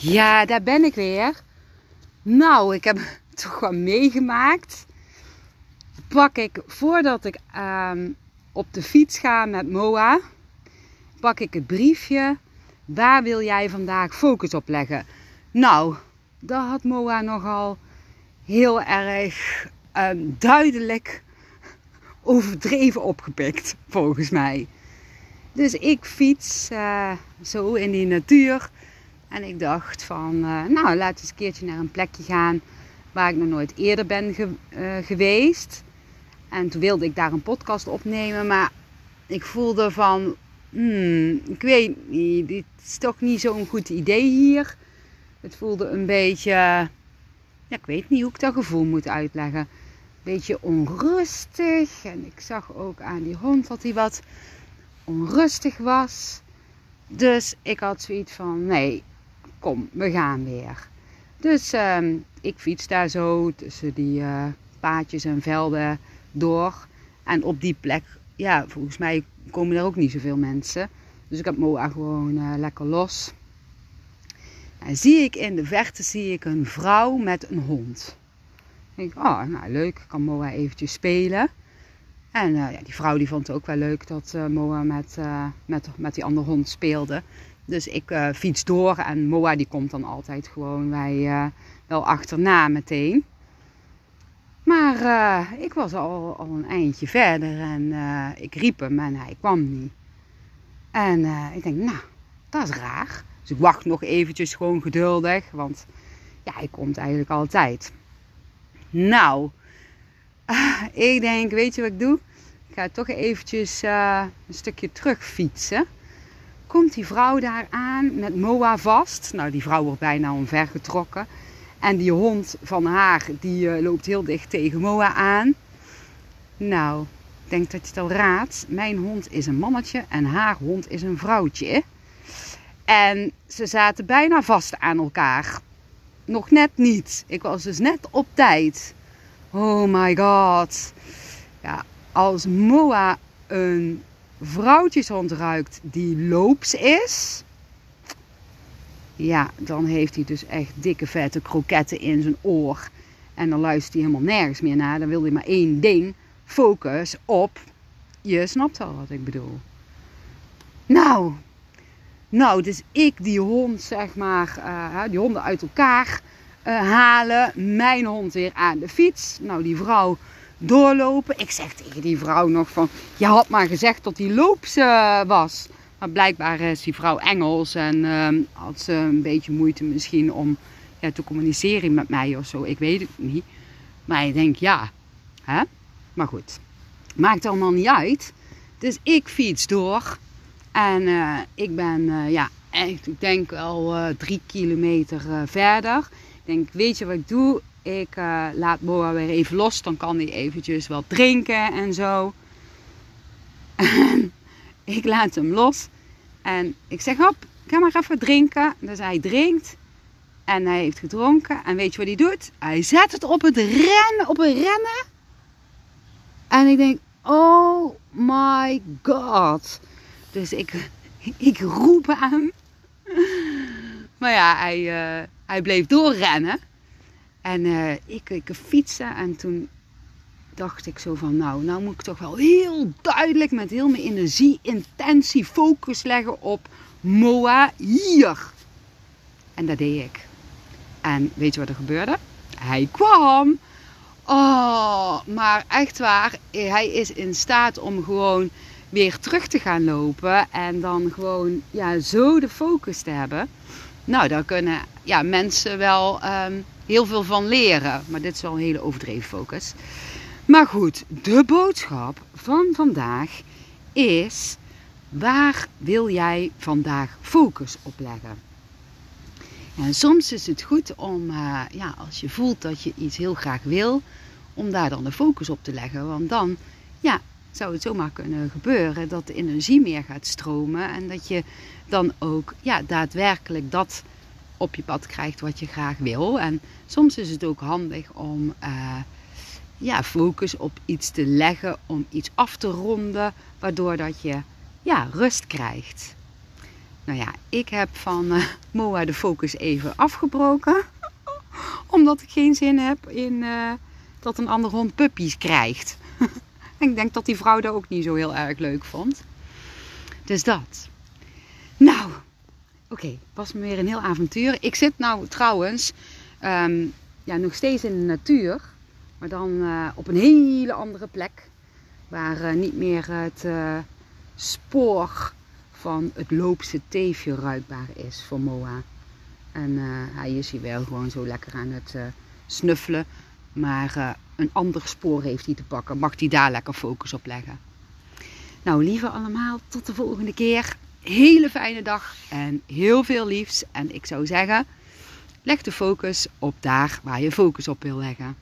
Ja, daar ben ik weer. Nou, ik heb toch wel meegemaakt. Pak ik voordat ik ehm, op de fiets ga met Moa, pak ik het briefje. Waar wil jij vandaag focus op leggen? Nou, daar had Moa nogal heel erg ehm, duidelijk overdreven opgepikt, volgens mij. Dus ik fiets uh, zo in die natuur. En ik dacht van, uh, nou, laten we eens een keertje naar een plekje gaan waar ik nog nooit eerder ben ge uh, geweest. En toen wilde ik daar een podcast opnemen, maar ik voelde van, hmm, ik weet niet, dit is toch niet zo'n goed idee hier. Het voelde een beetje, ja, ik weet niet hoe ik dat gevoel moet uitleggen. Een beetje onrustig. En ik zag ook aan die hond dat hij wat onrustig was. Dus ik had zoiets van: nee, kom, we gaan weer. Dus uh, ik fiets daar zo tussen die uh, paadjes en velden door. En op die plek, ja, volgens mij komen er ook niet zoveel mensen. Dus ik heb Moa gewoon uh, lekker los. En zie ik in de verte zie ik een vrouw met een hond. Ik denk, oh, nou leuk, kan Moa eventjes spelen. En uh, ja, die vrouw die vond het ook wel leuk dat uh, Moa met, uh, met, met die andere hond speelde. Dus ik fiets door en Moa die komt dan altijd gewoon wij wel achterna meteen. Maar ik was al, al een eindje verder en ik riep hem en hij kwam niet. En ik denk, nou, dat is raar. Dus ik wacht nog eventjes gewoon geduldig, want ja, hij komt eigenlijk altijd. Nou, ik denk, weet je wat ik doe? Ik ga toch eventjes uh, een stukje terug fietsen. Komt die vrouw daar aan met Moa vast. Nou, die vrouw wordt bijna omvergetrokken. En die hond van haar, die uh, loopt heel dicht tegen Moa aan. Nou, ik denk dat je het al raadt. Mijn hond is een mannetje en haar hond is een vrouwtje. En ze zaten bijna vast aan elkaar. Nog net niet. Ik was dus net op tijd. Oh my god. Ja, als Moa een vrouwtjeshond ruikt die loops is. Ja, dan heeft hij dus echt dikke vette kroketten in zijn oor. En dan luistert hij helemaal nergens meer naar. Dan wil hij maar één ding. Focus op. Je snapt al wat ik bedoel. Nou, nou, dus ik die hond, zeg maar, uh, die honden uit elkaar halen. Mijn hond weer aan de fiets. Nou, die vrouw doorlopen. Ik zeg tegen die vrouw nog van, je had maar gezegd dat die loops uh, was. Maar blijkbaar is die vrouw Engels en had ze een beetje moeite misschien om ja, te communiceren met mij of zo. Ik weet het niet. Maar ik denk, ja, hè? Maar goed, maakt allemaal niet uit. Dus ik fiets door. En uh, ik ben, ja, echt, ik denk al uh, drie kilometer verder. Ik denk, weet je wat ik doe? Ik laat Moa weer even los. Dan kan hij eventjes wat drinken en zo. En ik laat hem los. En ik zeg, hop, ga maar even drinken. Dus hij drinkt. En hij heeft gedronken. En weet je wat hij doet? Hij zet het op het rennen, op een rennen. En ik denk, oh my god. Dus ik, ik roep hem. Maar ja, hij, uh, hij bleef doorrennen. En uh, ik, ik fietsen en toen dacht ik zo van, nou, nou moet ik toch wel heel duidelijk met heel mijn energie, intentie, focus leggen op Moa hier. En dat deed ik. En weet je wat er gebeurde? Hij kwam. Oh, maar echt waar, hij is in staat om gewoon weer terug te gaan lopen en dan gewoon ja, zo de focus te hebben. Nou, daar kunnen ja, mensen wel um, heel veel van leren. Maar dit is wel een hele overdreven focus. Maar goed, de boodschap van vandaag is: waar wil jij vandaag focus op leggen? En soms is het goed om, uh, ja, als je voelt dat je iets heel graag wil, om daar dan de focus op te leggen. Want dan ja, zou het zomaar kunnen gebeuren dat de energie meer gaat stromen en dat je dan ook ja, daadwerkelijk dat op je pad krijgt wat je graag wil. En soms is het ook handig om uh, ja, focus op iets te leggen, om iets af te ronden, waardoor dat je ja, rust krijgt. Nou ja, ik heb van uh, Moa de focus even afgebroken. Omdat ik geen zin heb in uh, dat een andere hond puppies krijgt. en ik denk dat die vrouw dat ook niet zo heel erg leuk vond. Dus dat. Nou, oké, okay, was me weer een heel avontuur. Ik zit nou trouwens um, ja, nog steeds in de natuur. Maar dan uh, op een hele andere plek. Waar uh, niet meer het uh, spoor van het loopse teefje ruikbaar is voor Moa. En hij is hier wel gewoon zo lekker aan het snuffelen. Maar een ander spoor heeft hij te pakken. Mag hij daar lekker focus op leggen. Nou, lieve allemaal, tot de volgende keer. Hele fijne dag en heel veel liefs. En ik zou zeggen, leg de focus op daar waar je focus op wil leggen.